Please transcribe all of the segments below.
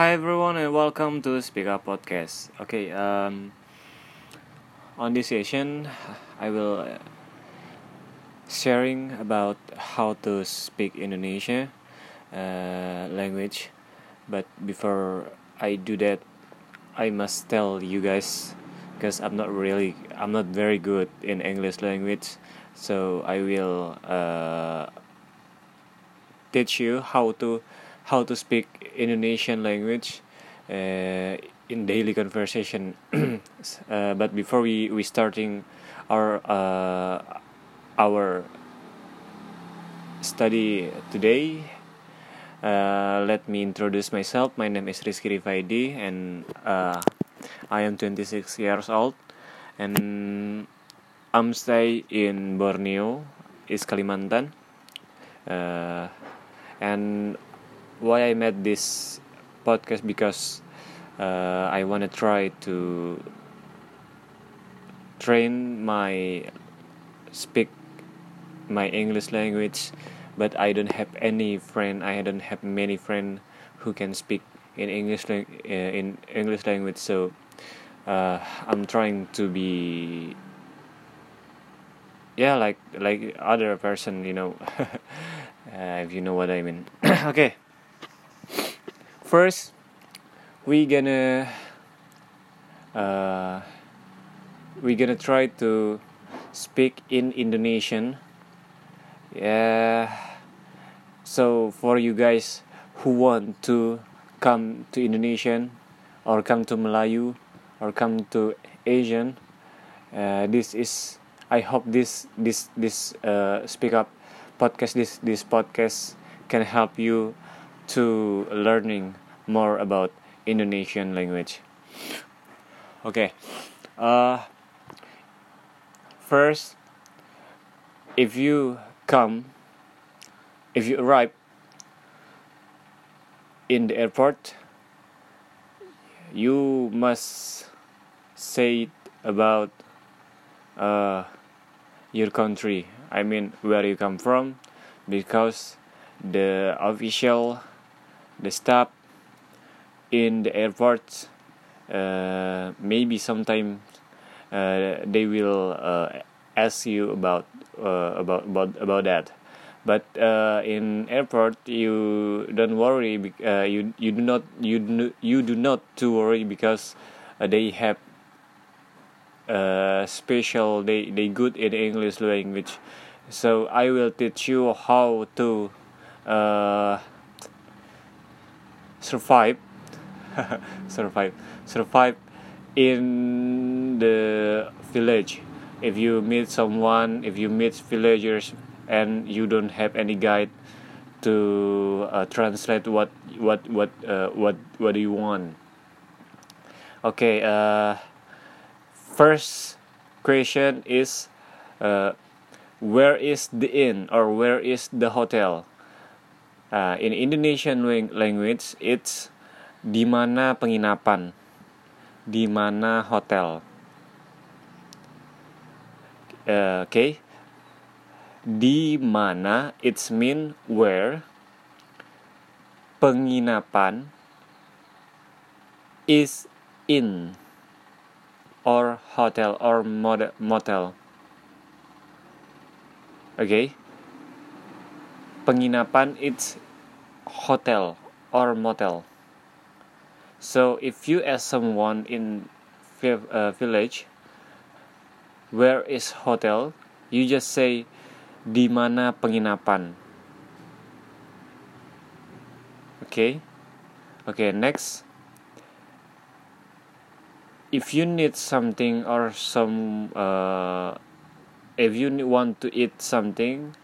Hi everyone and welcome to Speak Up Podcast. Okay, um, on this session, I will uh, sharing about how to speak Indonesia uh, language. But before I do that, I must tell you guys because I'm not really I'm not very good in English language, so I will uh, teach you how to how to speak Indonesian language uh, in daily conversation. uh, but before we we starting our uh, our study today, uh, let me introduce myself. My name is Rizky Rifaidi, and uh, I am 26 years old, and I'm stay in Borneo, East Kalimantan. Uh, and why I made this podcast because uh, I want to try to train my speak my English language, but I don't have any friend. I don't have many friends who can speak in English uh, in English language. So uh, I'm trying to be yeah like like other person you know uh, if you know what I mean. okay first we gonna uh, we gonna try to speak in Indonesian. Yeah. So for you guys who want to come to Indonesian or come to Melayu or come to Asian uh, this is I hope this this this uh, speak up podcast this this podcast can help you to learning more about Indonesian language. Okay, uh, first, if you come, if you arrive in the airport, you must say about uh, your country. I mean, where you come from, because the official the staff in the airport uh, maybe sometimes uh, they will uh, ask you about uh, about about about that. But uh, in airport you don't worry uh, you you do not you do, you do not to worry because they have special they they good in English language. So I will teach you how to survive survive survive in the village. If you meet someone if you meet villagers and you don't have any guide to uh, translate what what what uh, what what do you want. Okay uh, first question is uh, where is the inn or where is the hotel? Uh, in Indonesian language, it's di mana penginapan, di mana hotel. Uh, Oke, okay. di mana it's mean where penginapan is in or hotel or motel. Oke. Okay penginapan it's hotel or motel. So if you ask someone in uh, village where is hotel, you just say di mana penginapan. Okay. Okay, next. If you need something or some uh, if you want to eat something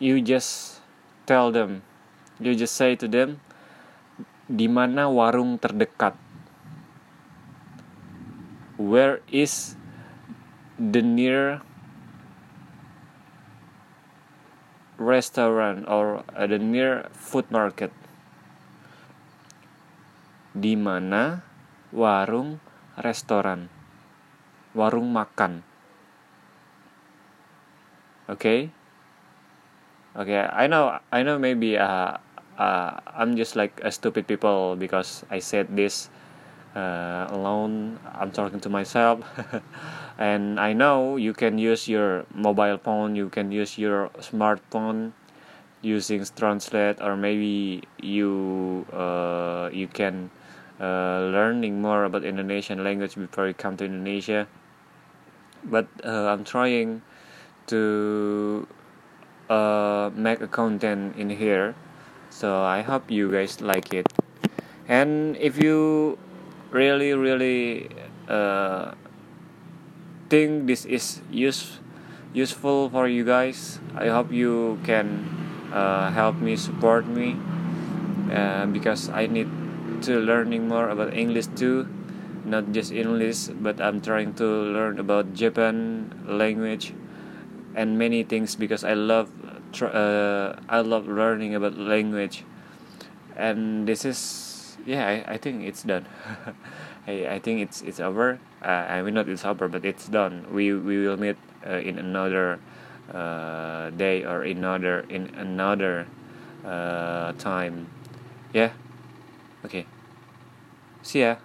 you just tell them you just say to them di mana warung terdekat where is the near restaurant or the near food market di mana warung restoran warung makan oke okay? Okay, I know, I know. Maybe uh, uh, I'm just like a stupid people because I said this uh, alone. I'm talking to myself, and I know you can use your mobile phone, you can use your smartphone using translate, or maybe you uh, you can uh, learning more about Indonesian language before you come to Indonesia. But uh, I'm trying to uh, make a content in here so i hope you guys like it. And if you really really uh, think this is use, useful for you guys i hope you can uh, help me support me uh, because i need to learning more about english too. Not just english but i'm trying to learn about japan language and many things because i love uh, I love learning about language, and this is yeah I, I think it's done. I, I think it's it's over. Uh, I mean not it's over, but it's done. We we will meet uh, in another uh, day or another in another uh, time. Yeah. Okay. See ya.